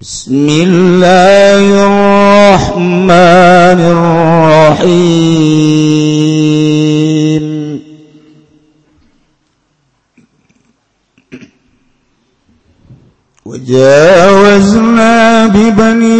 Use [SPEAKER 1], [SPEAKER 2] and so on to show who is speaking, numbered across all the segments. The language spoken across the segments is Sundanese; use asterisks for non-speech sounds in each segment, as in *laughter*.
[SPEAKER 1] بسم الله الرحمن الرحيم. وجاوزنا ببني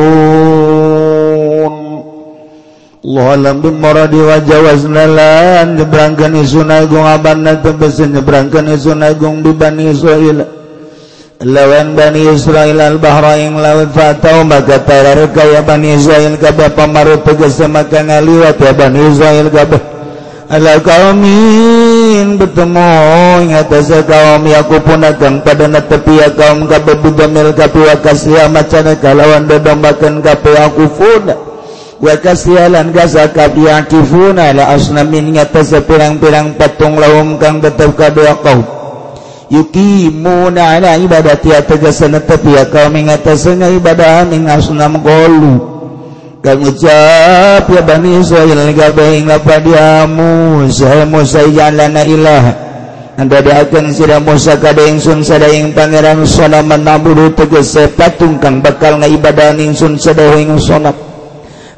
[SPEAKER 1] lambung moro diwajawaznalan nyebrangkan isun agung abanat tebesen nyebrangkan isun agung di Bani Israel. Lawan Bani Israel al-bahra ing laut fatau maka tarar kaya Bani Israel kabeh pamaru tegese maka ngaliwat ya Bani Israel kabeh ala kaumin bertemu ing atas kaum yaku pun agang pada natepi ya kaum kabeh budamil kapi wakasya macana kalawan dedombakan kapi aku fudah wakalan Gaza kaang kifuna la asnamin ngasa pirang-pirang patung laum kang tetap kadua kau. Yuki muna ala ibadah tia tegasan tepi ya kau mengatasnya ibadah ning asnam kolu kang ucap ya bani Israel gabe ing lapa diamu saya Musa jalan ilaha. Anda doakan sira Musa kada ingsun sada ing pangeran Solomon naburu tegese patung kang bakal ngaibadah ingsun sada ing Solomon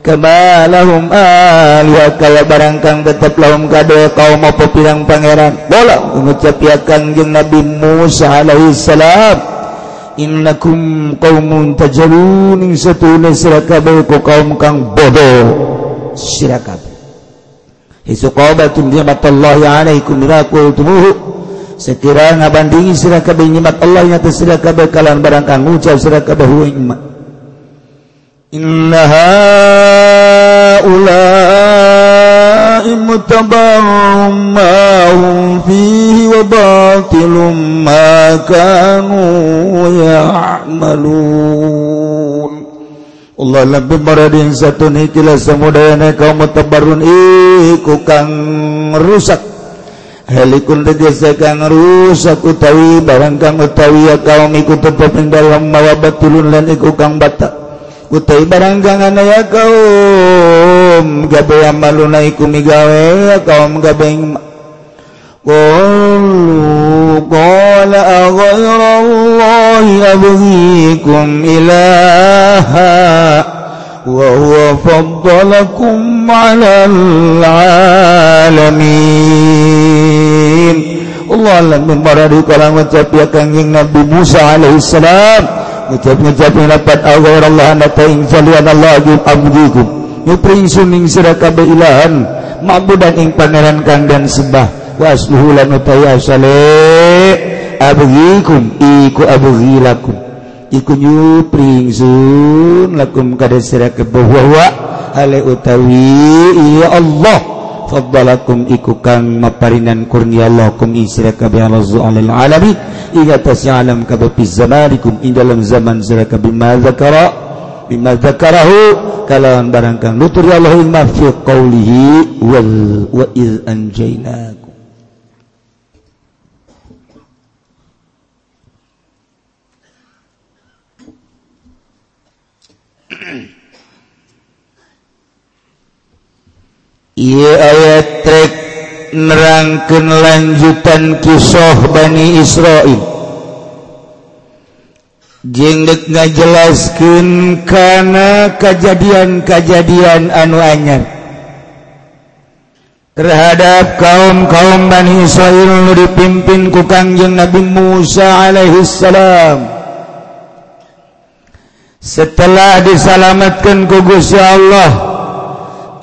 [SPEAKER 1] kemalahum alihat ah, kaya barangkang tetap lahum kade kaum apa pirang pangeran? Bola mengucap yakan jeung Nabi Musa alaihi salam. Innakum qaumun tajrun ing satuna sirakabeh ku kaum kang bodoh. Sirakabeh hisuqabatun ni'matallahi alaikum miraqultumuhu sekiranya bandingi sirakabeh nikmat Allah nyata sirakabeh kalian barangkang ngucap sirakabeh wa inna إن هؤلاء متبع ما هم فيه وباطل ما كانوا يعملون Allah lebih maradin satu nikilah samudayana kaum mutabarun iku kang rusak Halikun tegese kang rusak utawi barang kang utawi ya kaum iku tetep ing dalam mawa batulun lan iku kang batak utai baranggangan ya kaum gabe amalunai kumigawe kaum gabeng قالوا قال أغير الله أبغيكم إلها وهو فضلكم على العالمين Allah alam membaradu kalang ucap ya kangjeng Nabi Musa alaihissalam. ngucap-ngucap dapat awal Allah anda taing jalian Allah agim abdikum nyupring suning sirakabeh ilahan. Ma'budan ing pangeran kang dan sembah wasluhu lan utaya asale abdikum iku abdilakum iku nyupring sun lakum kada siraka bahwa ale utawi ya Allah faddalakum iku kang maparinan kurnia Allah kum isra kabeh Allah alamin. ingatlam kapikum in dalam zaman suraka bimakara bimakarahu kalawan barangkan nutur Allah fi qawlihi wal wa iz anjaynakum. *clears throat* Iya ayat trek nerangkan lanjutan kisah Bani Israil. Jengdek ngajelaskan karena kejadian-kajadian anu anyar. Terhadap kaum-kaum Bani Israil dipimpin ku Kangjeng Nabi Musa alaihissalam. Setelah disalamatkan ku Gusti Allah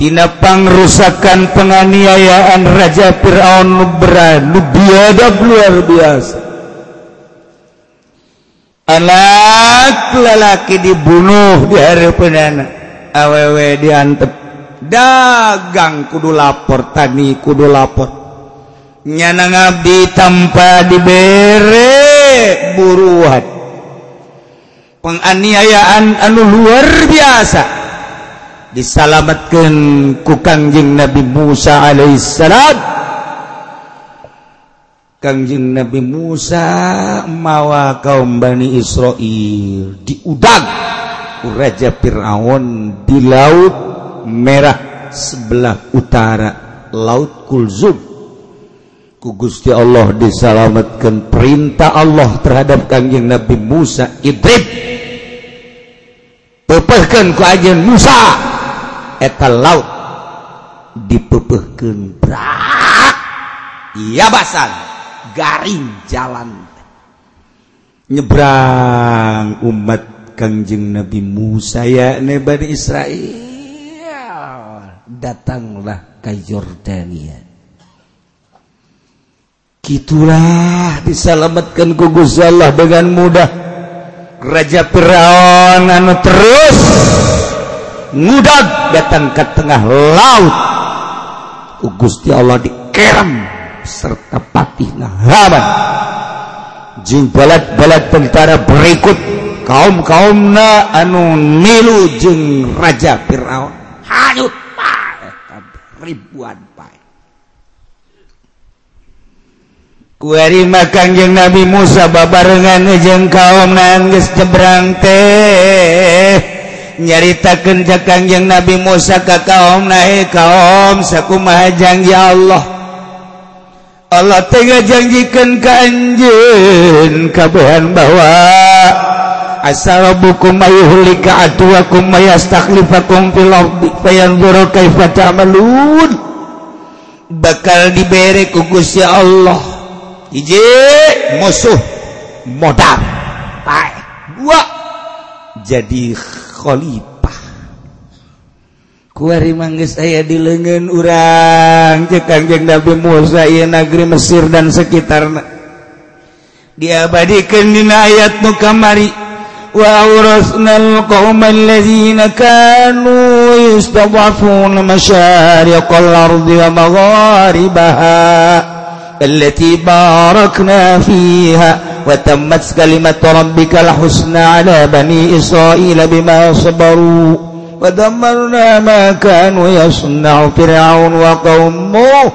[SPEAKER 1] Tinapangrusakan penganiayaan Raja Fir'aun Nubra Nubiadab luar biasa. Anak lelaki dibunuh di hari penana Awewe diantep. Dagang kudu lapor Tani kudu lapor. Nyana ngabdi tanpa diberi buruan. Penganiayaan anu luar biasa. disalamatkan ku Kangjeng Nabi Musa alaihissalam. Kangjeng Nabi Musa mawa kaum Bani Israel diudag ku Raja Fir'aun di Laut Merah sebelah utara Laut Kulzum. Ku Gusti Allah disalamatkan perintah Allah terhadap Kangjeng Nabi Musa Idrib. Pepehkan ku ajen Musa. Eta laut. Dipepehkan brak yabasan garing jalan nyebrang umat Kangjeng Nabi Musa ya Bani Israel. Datanglah ke Yordania. Itulah disalamatkan kugus Allah dengan mudah. Raja Firaun anu terus mudah datang ke tengah laut. Gusti Allah dikerem serta patih Haman jeung balad-balad tentara berikut kaum-kaum na anu nilu jeung raja Firaun. Hanyut ribuan pae. Kuari makan jeng Nabi Musa babarengan jeung kaum nangis jebrang teh. nyaritakan kakangjang Nabi Musa ka kaum naik kaum sakumaha janji Allah. Allah tega janjikan kanjin kahan bahwa asal buku mayuhlikaklifayan bakal diberre kugus ya Allah. Hiji musuh modal. Dua jadi Khalifah kuari manggis saya di lengan urang cek kanjeng Nabi Musa ieu negeri Mesir dan sekitarna. Diabadikeun dina ayat nu kamari wa awrasnal qaumal ladzina kanu yastadhafuna masyariqal ardi wa magharibaha. التي باركنا فيها وتمت كلمة ربك الحسنى على بني إسرائيل بما صبروا ودمرنا ما كانوا يصنع فرعون وقومه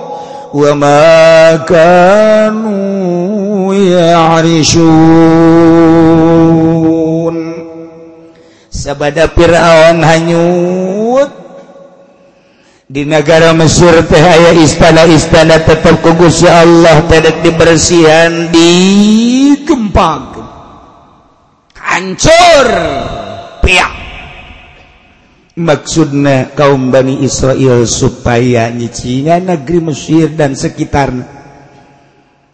[SPEAKER 1] وما كانوا يعرشون. sabada Fir'aun hanyut di negara Mesir tehaya istana-istana tetap kugus ya Allah tidak dibersihan di gempa hancur. Piak. Maksudnya kaum Bani Israel supaya nyicinya negeri Mesir dan sekitarnya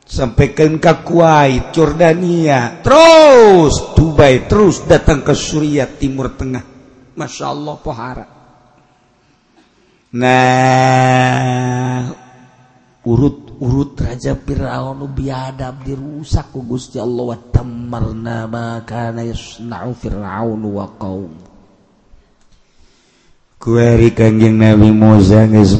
[SPEAKER 1] sampaikan ke Kuwait, Jordania terus Dubai terus datang ke Suriah Timur Tengah. Masya Allah pohara nah urut-urut Raja Firaun biadab dirusak ku Gusti Allah wa tamarna ma kana yasna'u Firaun wa qaum. Kueri kanjeng Nabi Musa geus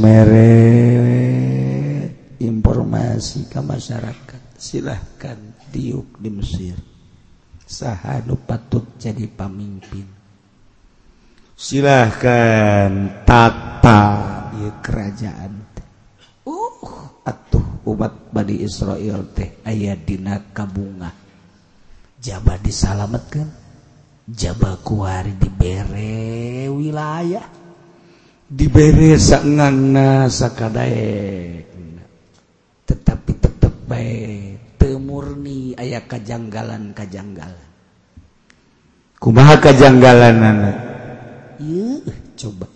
[SPEAKER 1] informasi ke masyarakat. Silahkan diuk di Mesir. Sahanu patut jadi pemimpin. silahkan tata ya, kerajaan uh. Atuh umat Bani Israel teh ayah dina kabunga. Jabah disalamatkan jabah kuari dibere wilayah. Dibere sangangna sakadaek tetapi tetap baik temurni ayah kajanggalan kajanggalan kumaha kajanggalan anak coba.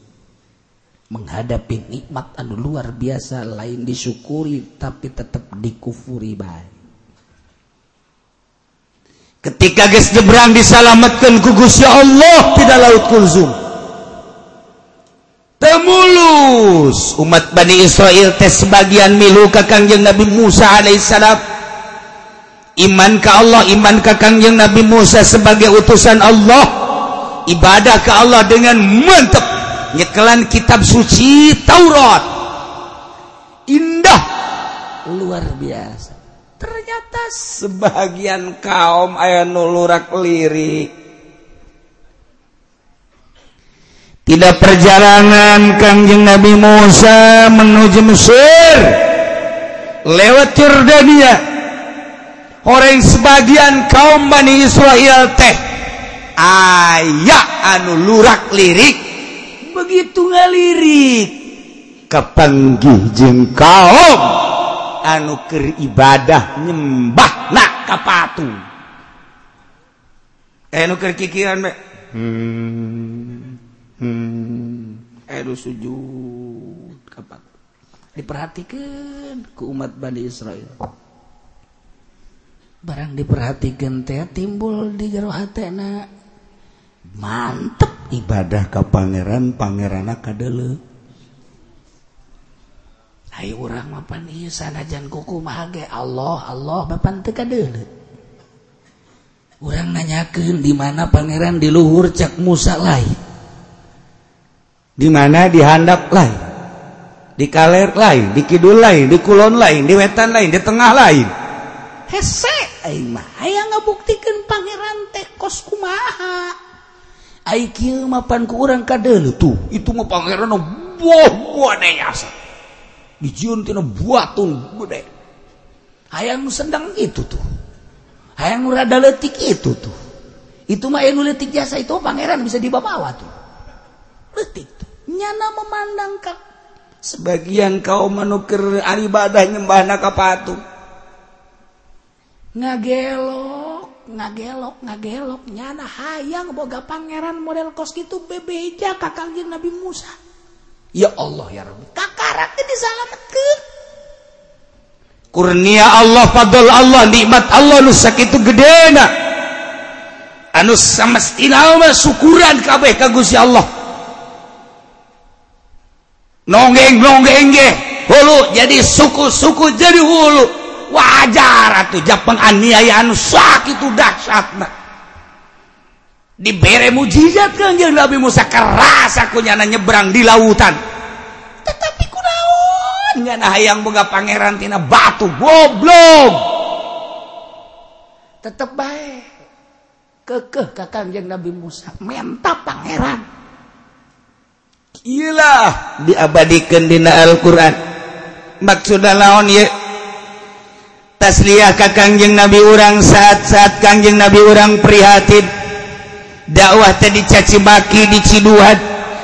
[SPEAKER 1] Menghadapi nikmat anu luar biasa. Lain disyukuri tapi tetap dikufuri baik. Ketika guys jebrang disalamatkan kugus ya Allah tidak laut kulzum. Temulus umat Bani Israel tes sebagian milu ke kangjeng Nabi Musa alaihissalam. Iman ke Allah iman ke kangjeng Nabi Musa sebagai utusan Allah ibadah ke Allah dengan mantap. Nyekelan kitab suci Taurat. Indah. Luar biasa. Ternyata sebagian kaum aya nulurak lirik. Tidak perjalanan Kangjeng Nabi Musa menuju Mesir. Lewat Jordania. Orang sebagian kaum Bani Israel teh aya anu lurak lirik. Begitu ngalirik kepanggih jeng kaum anu keribadah nyembah nak kapatung anu eh, kerkikiran be. Hmm, hmm, eh, anu sujud kapatung diperhatikan ke umat Bani Israel. Barang diperhatikan teh timbul di jero hatena. mantep ibadah ke Pangeran Pangerana kadele Hai orang mapan ieu sanajan kuku mah ge Allah Allah mapan teu kadele Urang nanyakeun di mana pangeran di luhur cak Musa lain Di mana di handap lain di kaler lain, di kidul lain, di kulon lain, di wetan lain, di tengah lain. Hese aing mah aya ngabuktikeun pangeran teh kos kumaha. mapan ku urang ka tuh itu mau pangeran Dijieun tina buatung gede. Hayang sendang itu tuh hayang rada letik itu tuh itu mah anu leutik jasa itu pangeran bisa dibawa tuh Leutik tuh nyana memandang ka. Sebagian kau menukir ibadah nyembah patung. ngagelo ngagelok ngagelok. Nyana hayang boga pangeran model kos gitu bebeja kakaknya Nabi Musa. Ya Allah ya Rabbi. Kakarak disalametkeun. Kurnia Allah fadl Allah nikmat Allah nu sakitu gedena. Anu samestina mah syukuran kabeh ka Gusti Allah. Nonggeng nonggeng ge. Hulu jadi suku-suku jadi hulu. wajar atau Jepang aniayaan sakit itu dahsyat dibere mujizat kan jadi Nabi Musa keras aku nyana nyebrang di lautan. Tetapi kunaon nyana hayang boga pangeran tina batu goblok. Tetep baik kekeh kakang jeng Nabi Musa menta pangeran. Iyalah diabadikan dina Al-Quran. Maksudnya laon ya tasliyah ka Kangjeng Nabi urang saat-saat Kangjeng Nabi urang prihatin. Dakwah teh dicaci baki diciduhat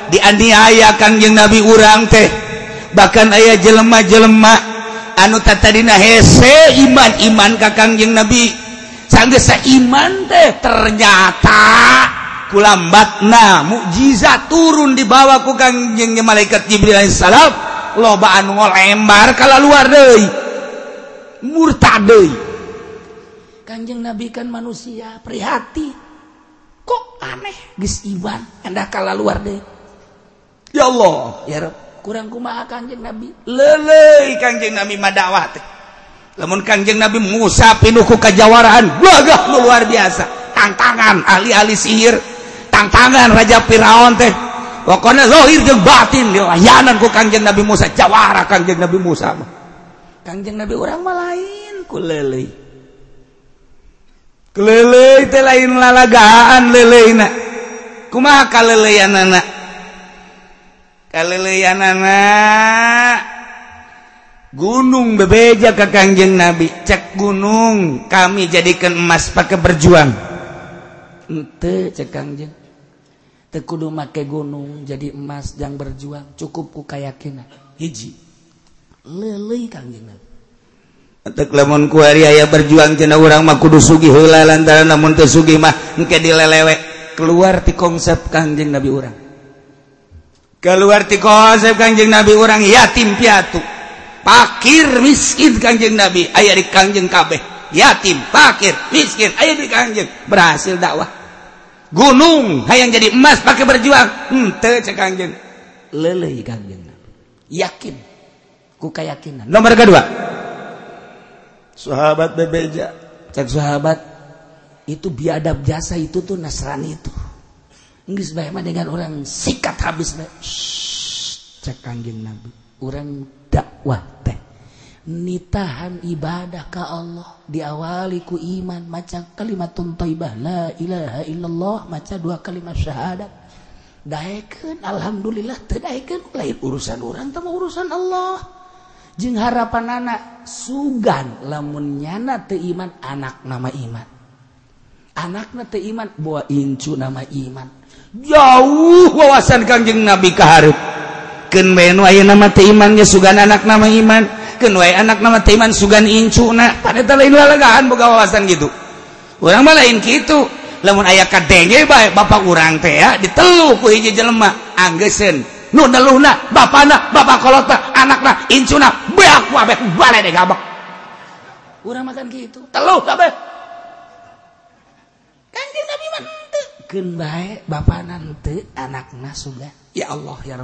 [SPEAKER 1] dianiaya Kangjeng Nabi urang teh. Bahkan ayah jelema-jelema anu tatadina hese iman-iman ka Kangjeng Nabi. Sanggesa iman teh ternyata kulambatna mukjizat turun dibawa ku Kangjeng malaikat Jibril alaihissalam. Loba anu ngolembar kala luar deui. murtadei Kanjeng Nabi kan manusia prihati kok aneh? Geus iban endah kala luar deh. Ya Allah. Ya Rabb kurang kumaha Kanjeng Nabi? Lele Kanjeng Nabi madawat teh. Lamun Kanjeng Nabi Musa pinuku kejawaraan gagah luar biasa. Tantangan ahli-ahli sihir. Tantangan Raja Firaun teh. Pokoknya zahir jeung batin dia. Ku Kanjeng Nabi Musa jawara Kanjeng Nabi Musa mah. Kangjeng Nabi orang mah lain ku lele. Ku teh lain lalagaan leleina. Kumaha kaleleyanana? Kaleleyanana Gunung bebeja ke kangjeng Nabi Cek gunung kami jadikan emas pakai berjuang Ente cek kangjeng Tekudu make gunung jadi emas yang berjuang Cukup ku kayakin Hiji lamun ku aya berjuang cena urang mah kudu sugi heula lantaran lamun teu sugi mah engke dilelewek keluar ti konsep Kangjeng Nabi urang. Keluar ti konsep Kangjeng Nabi urang yatim piatu. Pakir miskin Kangjeng Nabi aya di Kangjeng kabeh. Yatim pakir miskin aya di Kangjeng berhasil dakwah. Gunung hayang jadi emas pakai berjuang. Henteu cek Kangjeng leuleuy Kangjeng Nabi. Yakin. Keyakinan. Nomor kedua. Sahabat bebeja. Cek sahabat itu biadab jasa itu tuh Nasrani itu. Inggris bagaimana dengan orang sikat habis cek kanjeng Nabi. Orang dakwah teh. Nitahan ibadah ka Allah. Diawaliku iman. Maca kalimat thaibah la ilaha illallah. Maca dua kalimat syahadat. Daeken alhamdulillah terdaikan lain urusan orang sama urusan Allah jeung harapan anak sugan teu iman anak nama iman. Anaknya iman buah incu nama iman. Jauh wawasan Kangjeng Nabi Kaharib ken aya nama imannya sugan anak nama iman. Ken anak nama iman sugan incu na. Pada lain lelegahan boga wawasan gitu. Orang mah lain gitu lamun ayah kadenge baik bapak urang teh ya diteluk ku hiji jelema anggeseun nununa bana bakolota anakna incuna makan gitu keun bae bapana nanti anakna sudah ya Allah ya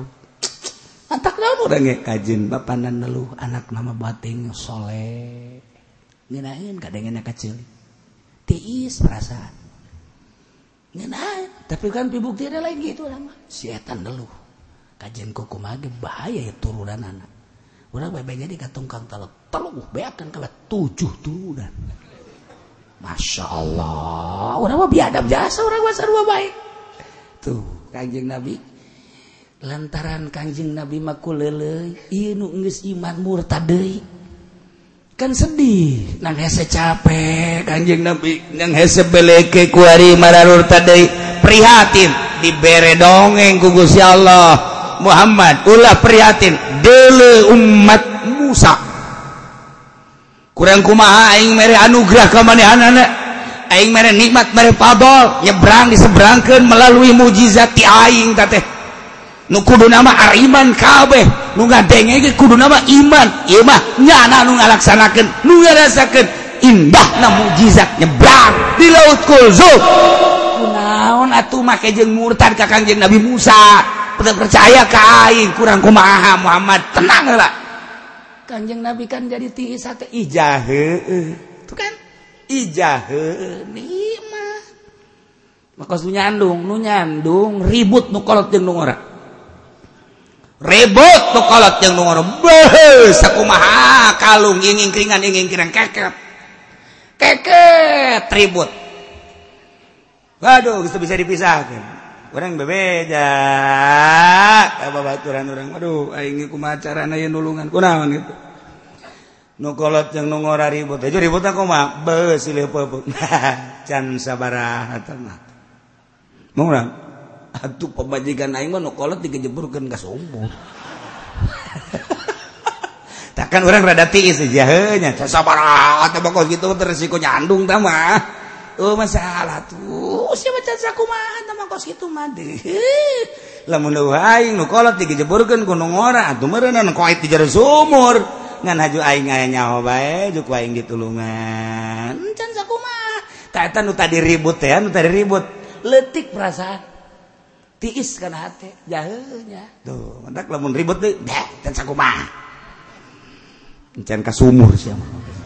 [SPEAKER 1] Antak naon urang ge kajin bapana neluh anak mah bating soleh. Ngeunaheun kadengena kecil. Tiis perasaan. Ngeunaheun, tapi kan dibuktinya lain gitu urang mah. Si etan neluh. kajian kuku mage bahaya ya turunan anak orang bebeknya di katungkang teluk teluk beakan kalau tujuh turunan. Masya Allah orang mah biadab jasa orang mah serba baik. Tuh kanjeng nabi. Lantaran kanjeng nabi maku lele iya nu iman murtad kan sedih nang hese capek kanjeng nabi nang hese beleke kuari mararur tadi prihatin dibere dongeng ku Gusti Allah. Muhammad ulah prihatin dele umat Musa. Kurang kumaha aing mere anugerah ka manehanna aing mere nikmat mere pabol nyebrang diseberangkeun melalui mujizat ti aing teh. Nu kudu nama ariman kabeh nu ngadenge ge kudu nama iman. Ieu mah nyana nu ngalaksanakeun nu ngarasakeun indahna mujizat nyebrang di laut kulzuf kunaon atuh make jeung murtad ka Kangjeng Nabi Musa? percaya kain kurang kumaha Muhammad. Tenang lah Kanjeng Nabi kan jadi ti sate ijahe. Itu kan? Ijahe. Nikmat. Maka nu nyandung nu nyandung ribut nu kolot jeung nu ngora. Ribut nu kolot jeung nu ora beuh sakumaha kalung ingin keringan ingin kringan keket. Keket ribut. Waduh bisa dipisahkan. orang bebeja. Apa baturan orang aduh aing kumaha carana yen nulungan kunaon gitu. Nu kolot jeung nu ngora ribut. Aja ribut aku mah beusi leupeupeup *laughs* can sabaraha mah mung urang atuh pamajikan aing mah nu kolot digejeburkeun ka sumur *laughs* takkan orang rada tiis aja heunya sabaraha teh bakal gitu resiko nyandung tah mah. Oh masalah tuh. Oh, siapa cerita aku mah nama kos itu mah deh. Lamun lu aing nu kolot digejeburkeun ku nu ngora atuh meureunan ku aing dijere sumur ngan haju aing aya nyaho bae juk aing ditulungan. Encan sakumaha? Ka eta nu tadi ribut teh nu tadi ribut. Letik perasaan. Tiis kana hate jaheuh nya. Tuh, mentak lamun ribut teh, encan sakumaha? Encan ka sumur sia mah.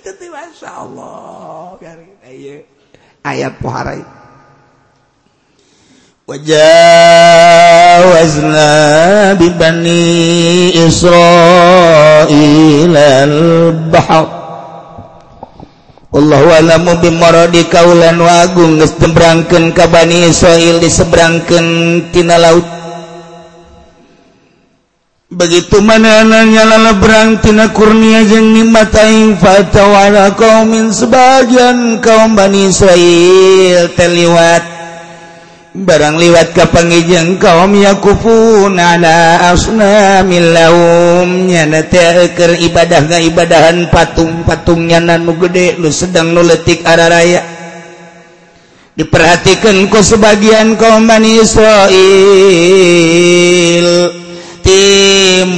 [SPEAKER 1] Masya Allah ayat pohara wajawazna bibani Israel al-bahar Allah walamu bimaradi kaulan wa geus tebrangkeun ka Bani Israil disebrangkeun tina laut. begitu mananya lala berangtina kurnia jeung nimatain fatawala kaumin sebagian kaum Bani Israel terliwat barang liwat ka pangijeng kaum yakufun ala asnamil laum. Nyana teh keur ibadah ngibadahan patung-patung nyana nu gede lu sedang nu leutik araraya. Diperhatikan ku sebagian kaum Bani Israel. Ti Muslim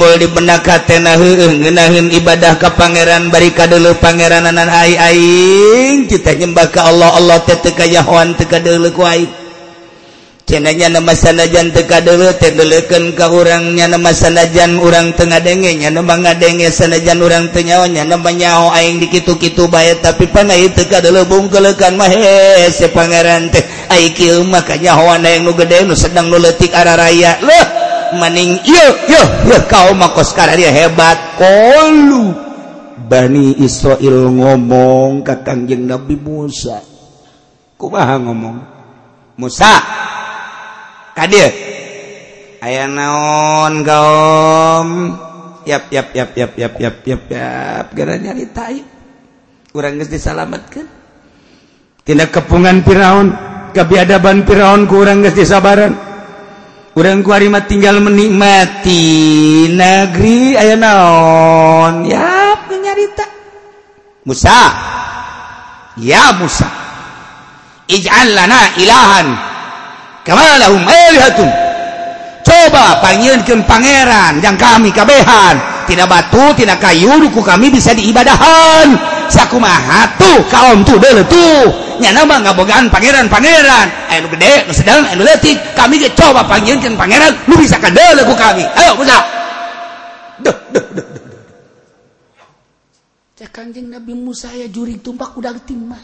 [SPEAKER 1] heueuh ngeunaheun ibadah ke Pangeran barika dulu Pangerananan Aing. Kita nyembaka Allah Allah teh teu kayahoan tetekayahwan teka dulu cenanya nama sanajan teka dulu tedelekan ke orangnya nama sanajan orang tengah dengenya nama ngadenge sanajan orang tenyawanya nama nyaho aing dikitu-kitu bayat tapi panai teka dulu bungkelekan mah he si pangeran teh aiki makanya hawa yang nu gede nu sedang nu leutik arah raya. Loh maning kau dia hebat. Bani Israil ngomong kakangjeng Nabi Musa. Kumaha ngomong Musa kadir aya naon gaom yap yap yap yap yap yap yap yap gara nyarita kurang geus disalametkeun. Tindak kepungan Firaun kebiadaban Firaun kurang geus disabaran. kurang kuarima tinggal menikmati negeri aya naon? Ya penyarita. Musa. Ya Musa. Ij'al lana ilahan kama lahum alihatun. Coba panggilkan pangeran yang kami kabehan. Tidak batu tidak kayu ku kami bisa diibadahan. Sakumaha tuh kaum tuh dulu tuh. Nama ngabogaan pangeran-pangeran. Gede sedang letik kami coba panggilkan pangeran lu bisa kami. Ayo Kanjeng Nabi Musa ya juri tumpak udah timah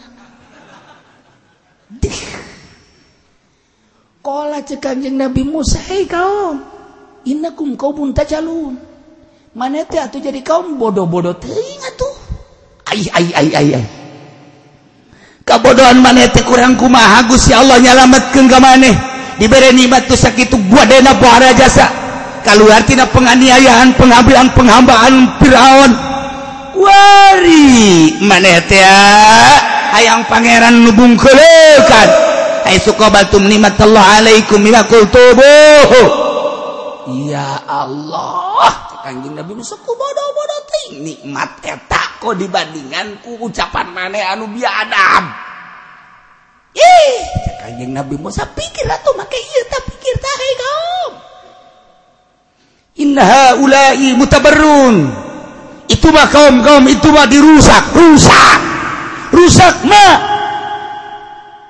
[SPEAKER 1] Kola cek Nabi Musa hei kaum innakum kaum tajalun mana teh atuh jadi kaum bodoh-bodoh. Teuing atuh kabodohan manete kurang kuma Gusti Allah nyalametkeun ke maneh. Diberi nikmat tuh sakit buat dena bahara jasa. Kalau tina penganiayaan pengambilan penghambaan Fir'aun. Wari manete hayang pangeran nubung kelukan hai sukobatum nikmat Allah alaikum ila tubuh ya Allah. Kanjing Nabi Musa ku bodoh bodoh ting nikmat eta. Kok dibandingkan ku ucapan mana anu biadab ih kanjing Nabi Musa pikir tuh make iya tak pikir tak hei kaum. Inna ulai mutabarrun. Itu mah kaum kaum itu mah dirusak. Rusak. Rusak mah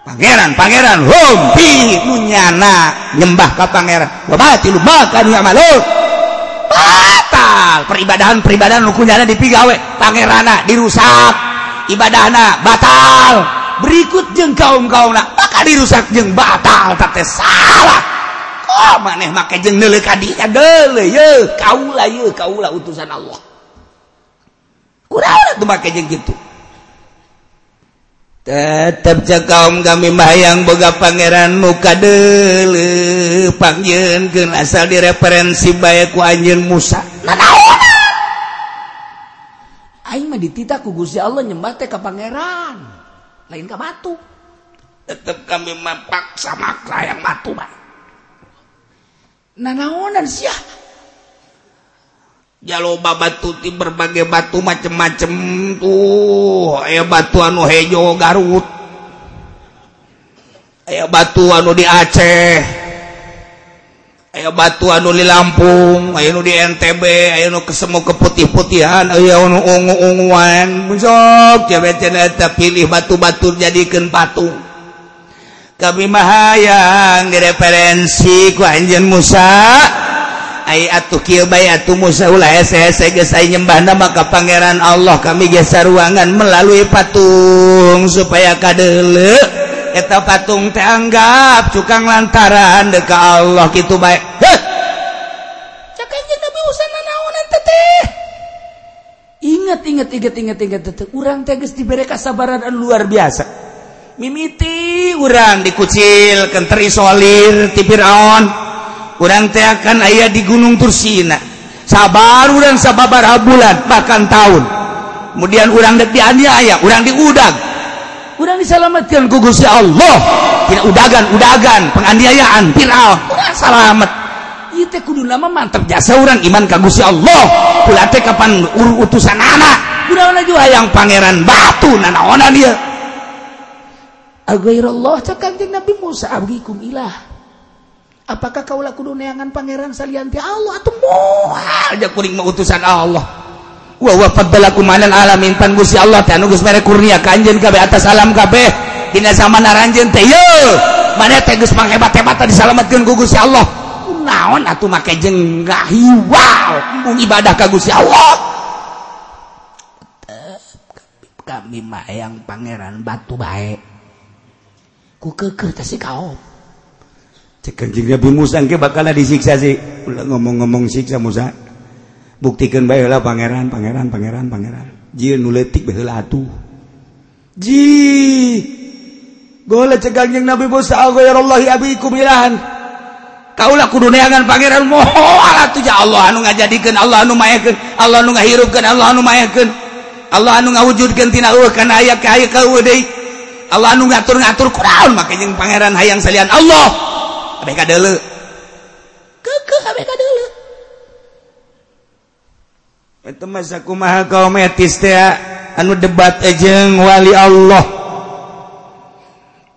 [SPEAKER 1] pangeran pangeran hompi nunyana nyembah ke pangeran. Wabati lu makan ya batal. Peribadahan peribadahan hukumnya dipigawe Pangerana dirusak. Ibadahna batal. Berikut jeng kaum kaum nak maka dirusak jeng batal. Tapi salah. Kok maneh make jeng nele kadinya dele ye kaulah ye kaulah utusan Allah. Kurang tuh make jeng gitu. Eh, tetap kaum kami mayang boga pangeran muka dele pangjen ke asal direferensi ku anjen Musa. Aing mah ditita ku Gusti Allah nyembah teh ka pangeran. Lain ka batu. Tetap kami mapak sama yang batu bae. Nanaonan sia. jaloba batu di berbagai batu macem-macem tuh. Aya batu anu hejo Garut. Aya batu anu di Aceh. Aya batu anu di Lampung. Aya nu di NTB aya nu kesemu keputih-putihan. Aya anu ungu-unguan. Sok eta pilih batu-batu jadikeun patung kami mahayang direferensi ku anjeun Musa. nyembah maka Pangeran Allah. Kami jasa ruangan melalui patung supaya kadele eta patung teanggap tukang lantaran deka Allah. Gitu baik ingat ingat ingat ingat ingat tetep urang teges diberi kesabaran luar biasa. Mimiti urang dikucil kenteri solir tipiraon orang teh akan ayah di Gunung Tursina. Sabar urang sababaraha bulan bahkan tahun. Kemudian urang dek dianiaya orang diudang urang diselamatkan ku Gusti Allah. Tidak udagan udagan penganiayaan viral. Orang selamat. Ieu teh kudu nama mantep jasa urang iman ka Gusti Allah. Ulah teh kapan ur utusan anak. Kunaon aja hayang pangeran batu nanaonan dia Agairallah cak kanjeng Nabi Musa abgikum ilah. Apakah kaulah kudu neangan pangeran salianti Allah atau moal aja kuring mengutusan Allah. Wa wa faddalakum manal alamin pan Gusti Allah teh anu geus mere kurnia ka anjeun kabeh atas alam kabeh dina zaman aranjeun teh ye. Mana teh geus manghebat-hebat disalametkeun ku Gusti Allah. Naon atuh make jeung ngahiwal mun ibadah ka Gusti Allah. Kami mah yang pangeran batu bae. Ku keukeuh teh si kaob. Nabi Musa bakal disiksa sih. Ngomong-ngomong siksa Musa. Buktikan baiklah pangeran pangeran pangeran pangeran. Jil nuletik heula atuh. Ji! Gola cegang yang Nabi Musa agoyarallahi abikum ilahan. Kaulah kudu neangan pangeran moho alatu ya Allah anu ngajadikeun Allah anu mayakeun Allah anu ngahirupkeun Allah anu mayakeun Allah anu ngawujudkeun tina eueuh kana aya ka aya ka eueuh deui. Allah anu ngatur-ngatur kunaon make jeung pangeran hayang salian Allah masakumaha kaum etis anu debat ejeng wali Allah.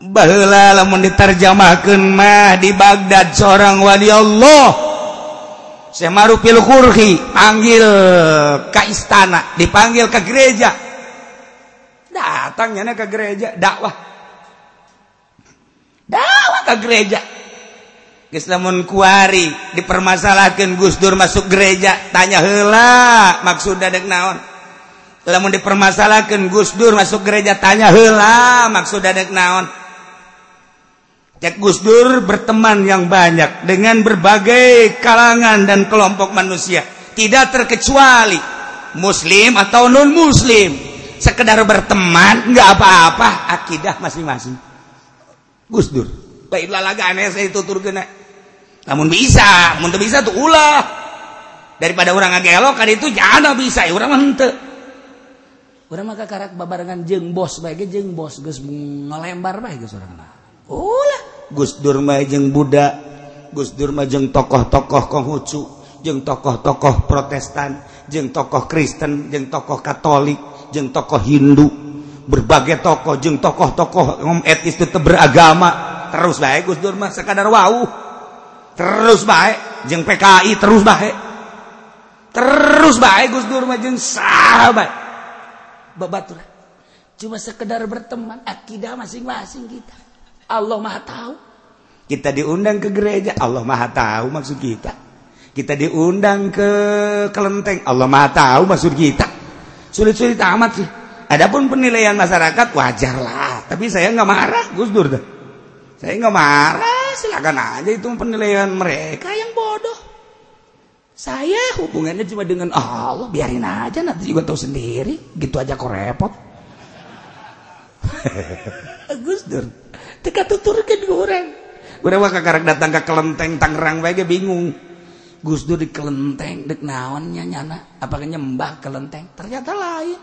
[SPEAKER 1] Bahla lamun diterjemahkeun mah di Baghdad seorang wali Allah. Semarupil Qurhi panggil ke istana dipanggil ke gereja. Datangnya ke gereja dakwah. Dakwah ke gereja. Namun kuari dipermasalahkan Gus Dur masuk gereja tanya hela maksud dadek naon? Namun dipermasalahkan Gus Dur masuk gereja tanya hela maksud dadek naon? Cek Gus Dur berteman yang banyak dengan berbagai kalangan dan kelompok manusia. Tidak terkecuali muslim atau non muslim sekedar berteman nggak apa-apa. Akidah masing-masing. Gus Dur. Baiklah laga aneh saya tutur kena namun bisa untuk bisa tuh ulah. Daripada orang agelo kan itu jangan bisa ya orang mente orang maka karak babarengan jeng bos baiknya jeng bos gus ngelembar baik gus orang lah ulah. Gus durma jeng buddha gus durma jeng tokoh-tokoh konghucu jeng tokoh-tokoh protestan jeng tokoh kristen jeng tokoh katolik jeng tokoh hindu. Berbagai tokoh jeng tokoh-tokoh etis tetap beragama. Terus baik gus durma sekadar wau. Terus baik. Jeng PKI terus baik. Terus baik Gus Dur jeng sahabat babatur cuma sekedar berteman akidah masing-masing kita. Allah maha tahu. Kita diundang ke gereja Allah maha tahu maksud kita. Kita diundang ke kelenteng Allah maha tahu maksud kita. Sulit-sulit amat sih. Adapun penilaian masyarakat wajar lah tapi saya nggak marah Gus Dur saya nggak marah silakan aja itu penilaian mereka yang bodoh. Saya hubungannya cuma dengan Allah, biarin aja nanti juga tahu sendiri. Gitu aja kok repot. *laughs* Gus Dur, teka tuturkan orang. Gue wah kakarek datang ke kelenteng Tangerang bae bingung. Gus Dur di kelenteng dek naonnya nyana, apakah nyembah kelenteng? Ternyata lain.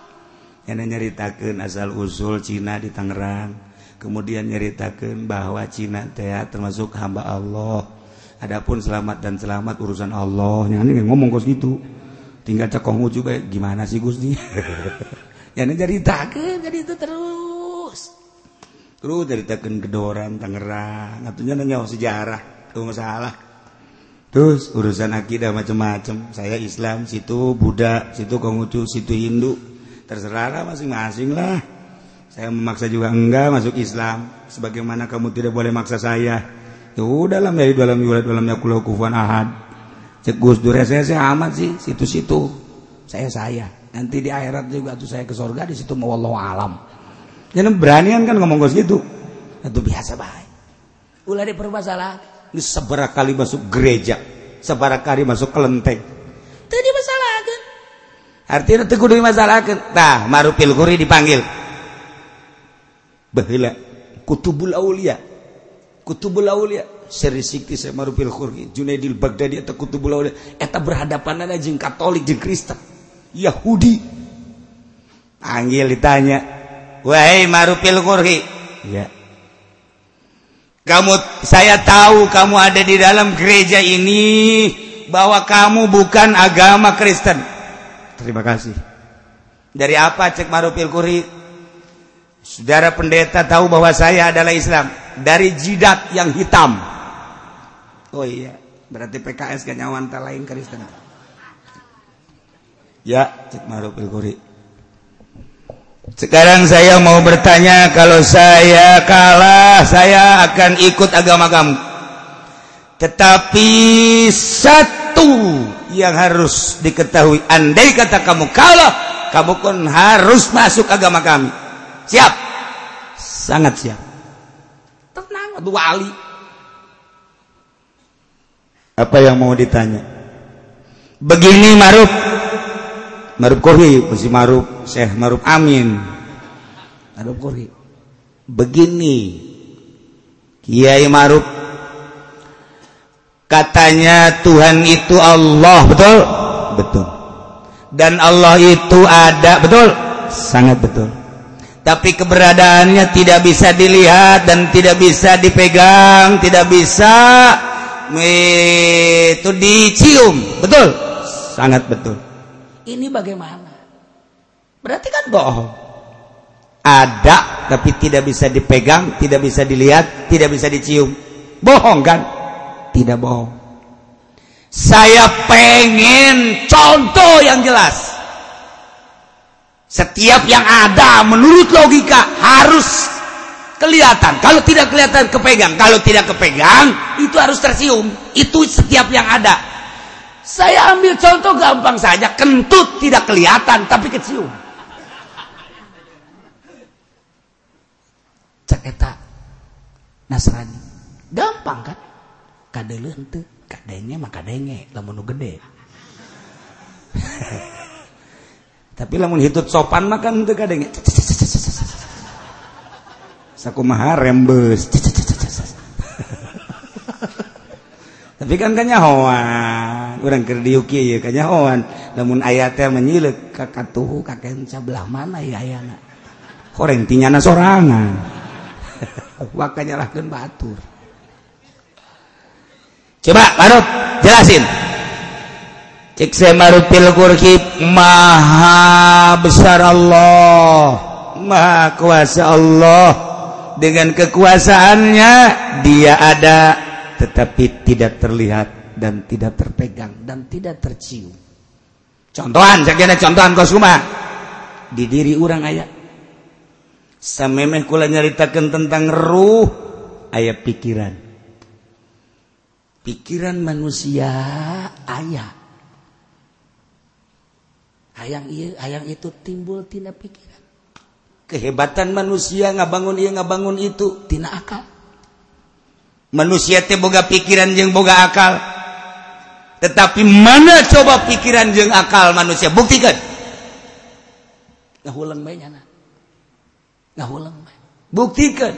[SPEAKER 1] Nyana nyaritakeun asal usul Cina di Tangerang. Kemudian nyeritakan bahwa Cina teh termasuk hamba Allah. Adapun selamat dan selamat urusan Allah. Yang ini ngomong kos gitu. Tinggal cekongu juga gimana sih Gusti *laughs* ya ini ceritakan jadi itu terus. Terus ceritakan kedoran Tangerang. Atunya nanya sejarah itu masalah. Terus urusan akidah macam-macam saya Islam situ Buddha situ Konghucu situ Hindu. Terserah masing-masing lah saya memaksa juga enggak masuk Islam. Sebagaimana kamu tidak boleh maksa saya. Ya dalam dari dalam yulad dalamnya kulau kufuan ahad. Cek Gus Dur saya saya amat sih situ-situ. Saya saya. Nanti di akhirat juga tuh saya ke surga di situ mau Allah alam. Jangan beranian kan ngomong Gus gitu itu biasa baik ulah di permasalah ini seberapa kali masuk gereja. Seberapa kali masuk kelenteng. Tadi masalah kan artinya itu kudu kan nah marupil kuri dipanggil bahila kutubul aulia. Kutubul aulia. Seri sikti saya marufil khurgi. Junaidil Baghdadi atau kutubul aulia. Eta berhadapan ada jeng Katolik jeng Kristen. Yahudi. Panggil ditanya. Wahai marufil khurgi. Ya. Kamu saya tahu kamu ada di dalam gereja ini bahwa kamu bukan agama Kristen. Terima kasih. Dari apa cek marufil khurgi Saudara pendeta tahu bahwa saya adalah Islam dari jidat yang hitam. Oh iya, berarti PKS gak nyawan lain Kristen. Ya, cek maruf. Sekarang saya mau bertanya kalau saya kalah saya akan ikut agama kamu. Tetapi satu yang harus diketahui andai kata kamu kalah, kamu pun harus masuk agama kami. Siap. Sangat siap. Tenang, wali.
[SPEAKER 2] apa yang mau ditanya?
[SPEAKER 1] Begini maruf. Maruf Qurhi mesti maruf Syekh maruf Amin. Maruf Qurhi begini. Kiai Maruf. Katanya Tuhan itu Allah betul? Betul. Dan Allah itu ada betul? Sangat betul tapi keberadaannya tidak bisa dilihat dan tidak bisa dipegang tidak bisa itu dicium. Betul? Sangat betul. Ini bagaimana? Berarti kan bohong. Ada tapi tidak bisa dipegang tidak bisa dilihat tidak bisa dicium. Bohong kan? Tidak bohong. Saya pengen contoh yang jelas setiap yang ada menurut logika harus kelihatan. Kalau tidak kelihatan kepegang. Kalau tidak kepegang itu harus tercium. Itu setiap yang ada. Saya ambil contoh gampang saja. Kentut tidak kelihatan tapi kecium. Cek eta Nasrani. Gampang kan? Kadele henteu kadenge mah kadenge lamun gede *laughs* tapi lamun hitut sopan mah kan teu kadenge. Sakumaha rembes tapi kan kanyahoan. Urang keur diuk ieu kanyahoan. Lamun aya teh menyileuk ka katuhu sabelah mana ya ayana? Horeng tinyana sorangan. *laughs* Waka nyalahkeun batur. Coba Marut jelasin cek saya Marut pil kurkib maha besar Allah. Maha kuasa Allah. Dengan kekuasaannya dia ada. Tetapi tidak terlihat dan tidak terpegang dan tidak tercium. Contohan saya contohan kosuma di diri orang ayat samemeh kula nyaritakan tentang ruh ayat pikiran. Pikiran manusia ayah ayaang ayaang itu timbul tina pikiran. Kehebatan manusia ngabangun ia ngabangun itu. Tina akal. Manusia teh boga pikiran jeung boga akal. Tetapi mana coba pikiran jeung akal manusia? Buktikan. Ngahulang bae bae. Buktikan.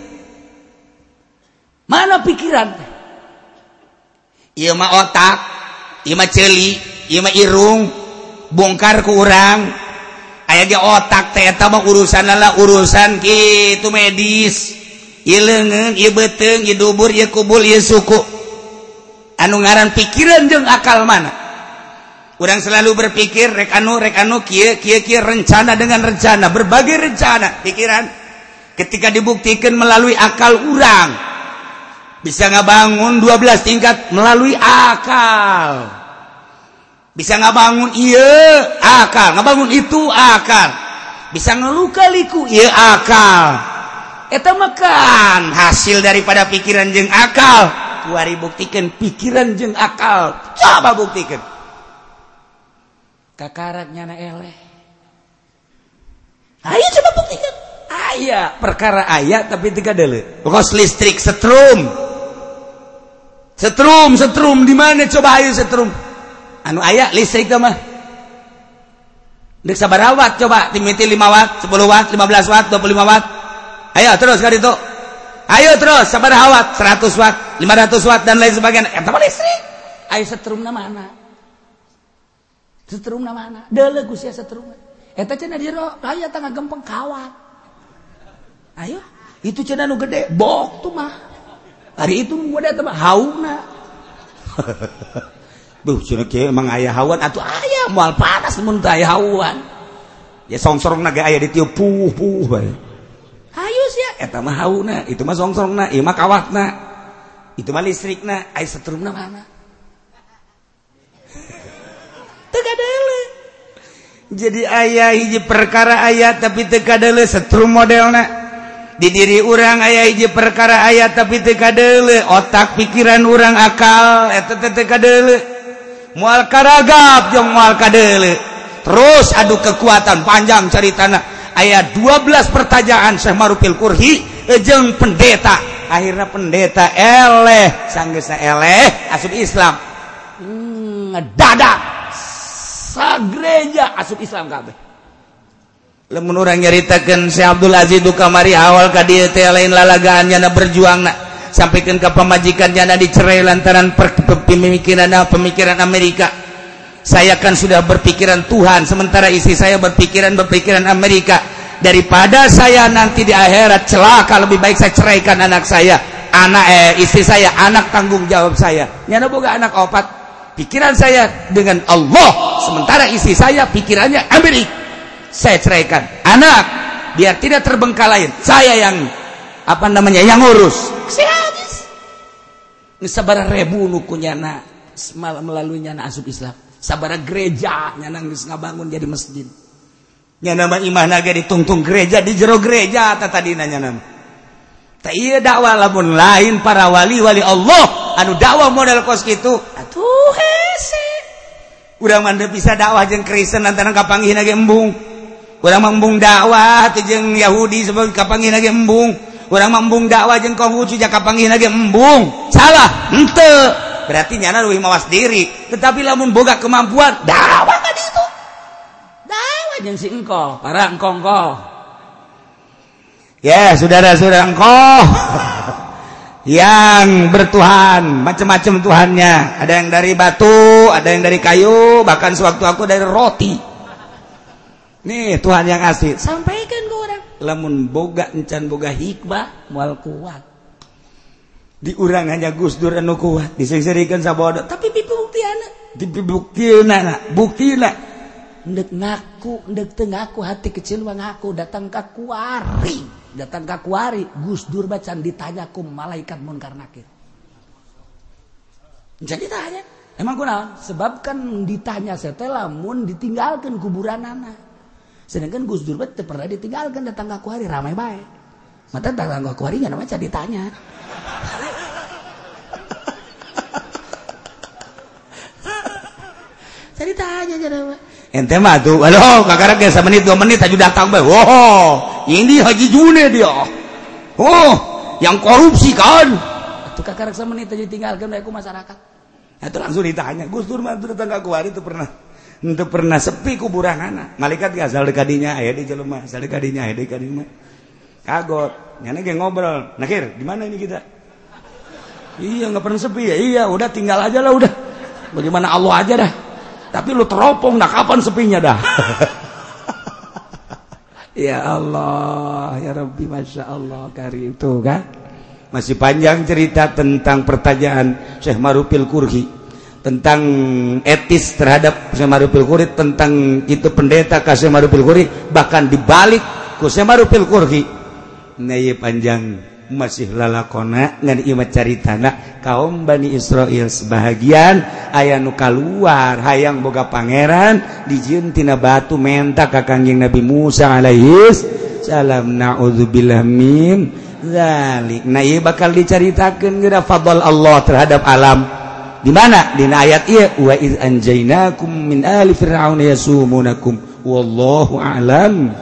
[SPEAKER 1] Mana pikiran teh? Ieu mah otak ieu mah ceuli ieu mah irung. bongkar kurang urang. Aya ge otak teh eta mah urusan urusan kitu medis. Ieu ieu beteng ieu dubur ieu kubul ieu suku. Anu ngaran pikiran jeung akal mana? Orang selalu berpikir rek anu rek anu kieu kieu rencana dengan rencana berbagai rencana pikiran. Ketika dibuktikan melalui akal urang bisa ngabangun 12 tingkat melalui akal. bisa ngabangun iya akal. Ngabangun itu akal. Bisa ngelukaliku iya akal. Eta makan hasil daripada pikiran jeng akal. Kuari buktikan pikiran jeng akal. Coba buktikan. Kakarat nyana eleh. Ayo coba buktikan. Ayah perkara ayah tapi tiga dulu kos listrik setrum. Setrum setrum. Di mana coba ayo setrum? anu aya listrik mah. Dek sabar watt coba timiti 5 watt 10 watt 15 watt 25 watt. Ayo terus kan itu. Ayo terus sabar watt 100 watt 500 watt dan lain sebagainya. Eh, Eta mah listrik. Ayo setrumna mana setrumna mana deuleu Gusti setrum. Eta eh, cenah diro aya tangga gempeng kawat. Ayo itu cenah nu gede bok tuh mah. Hari itu gede ada mah hauna. *laughs* Duh, cina kia emang ayah hawan. Atau ayah mual panas mun ayah hawan. Ya songsong naga ayah ditiup puh puh bae ayo sih eta mah hauna itu mah songsong na ieu mah kawatna. Itu mah listrikna aya setrumna mana? *laughs* Tegadele. Jadi ayah hiji perkara ayat tapi tekadele setrum modelna. Diri orang aya iji perkara ayat tapi teka dele otak pikiran orang akal mual karagap jeung mual kadele. Terus adu kekuatan panjang ceritana ayat 12 pertanyaan Syekh Marupil Kurhi jeung pendeta. Akhirnya pendeta eleh sanggeus eleh asup Islam. Hmm, dadak sagreja asup Islam kabeh. Lamun urang nyaritakeun Syekh Abdul Aziz Dukamari awal ka dieu teh lain lalagaannya na berjuangna sampaikan ke pemajikannya dicerai lantaran pemikiran pemikiran Amerika. Saya kan sudah berpikiran Tuhan sementara isi saya berpikiran berpikiran Amerika. Daripada saya nanti di akhirat celaka lebih baik saya ceraikan anak saya. Anak eh istri saya anak tanggung jawab saya. Nyana boga anak opat. Pikiran saya dengan Allah sementara istri saya pikirannya Amerika. Saya ceraikan. Anak biar tidak terbengkalai. Saya yang apa namanya? Yang ngurus. Sabar rebu nukunya na semalam melaluinya asup Islam. Sabar gereja nyana geus ngabangun jadi masjid. Nyana nama imah naga ditungtung gereja di jero gereja tata dina nya nama. Tak iya dakwah lamun lain para wali wali Allah. Anu dakwah model kos gitu atuh hese. Urang mande bisa dakwah jeung Kristen antara kapanggihna ge embung. Urang mah embung dakwah teh jeung Yahudi sebagai kapanggihna ge embung. Udah mambung dakwah jeng Konghucu jak kapangin lagi embung. Salah. Ente. Berarti nyana lebih mawas diri. Tetapi lamun boga kemampuan dakwah tadi itu yang si engkau para engkau ya saudara-saudara engkau. *laughs* Yang bertuhan macam-macam Tuhannya. Ada yang dari batu ada yang dari kayu bahkan sewaktu aku dari roti. Nih Tuhan yang asli. Sampaikan orang lamun boga encan boga hikmah mual kuat. Diurang hanya Gus Dur anu kuat disering-seringkan sabodo tapi dibuktiana dibuktiana bukti lah ndek ngaku ndek teu ngaku hati kecil mah ngaku datang ka kuari. Datang ka kuari Gus Dur bacan ditanya ku malaikat munkar nakir jadi tanya emang kunaon? Sebab kan ditanya setelah mun ditinggalkan kuburan anak sedangkan Gus Dur baca pernah ditinggalkan datang kakuari ramai baik mata datang kakuari nggak namanya ditanya jadi tanya *laughs* jadi ente mah tuh aduh kakak ke menit dua menit aja datang bah oh ini haji june dia. Oh yang korupsi kan. Itu kakak menit aja tinggalkan aku masyarakat. Itu langsung ditanya Gus Dur mah datang ke kuari itu pernah itu pernah sepi kuburan anak. Malaikat gak asal dekadinya ayah di jelema asal dekadinya ayah di kadinya kagot. Nyana kayak ngobrol. Nakir di mana ini kita? Iya nggak pernah sepi ya. Iya udah tinggal aja lah udah. Bagaimana Allah aja dah. Tapi lu teropong nah kapan sepinya dah? *laughs* Ya Allah ya Rabbi Masya Allah karim. Itu kan? Masih panjang cerita tentang pertanyaan Syekh Marupil Kurhi tentang etis terhadap Syamarupilkurit tentang itu pendeta ke Syamarupilkurit bahkan dibalik ku Syamarupilkurhi Naya panjang masih lalakona ngan ima caritana kaum Bani Israel sebahagian ayah nu kaluar hayang boga pangeran dijieun tina batu menta ka Kanjeng Nabi Musa alaihis salam naudzubillah min zalik. Nah bakal diceritakan geura fadl Allah terhadap alam. dimana Di ayat waid anjainakum min ali Fir'aun yasumunakum. Wallahu a'lam.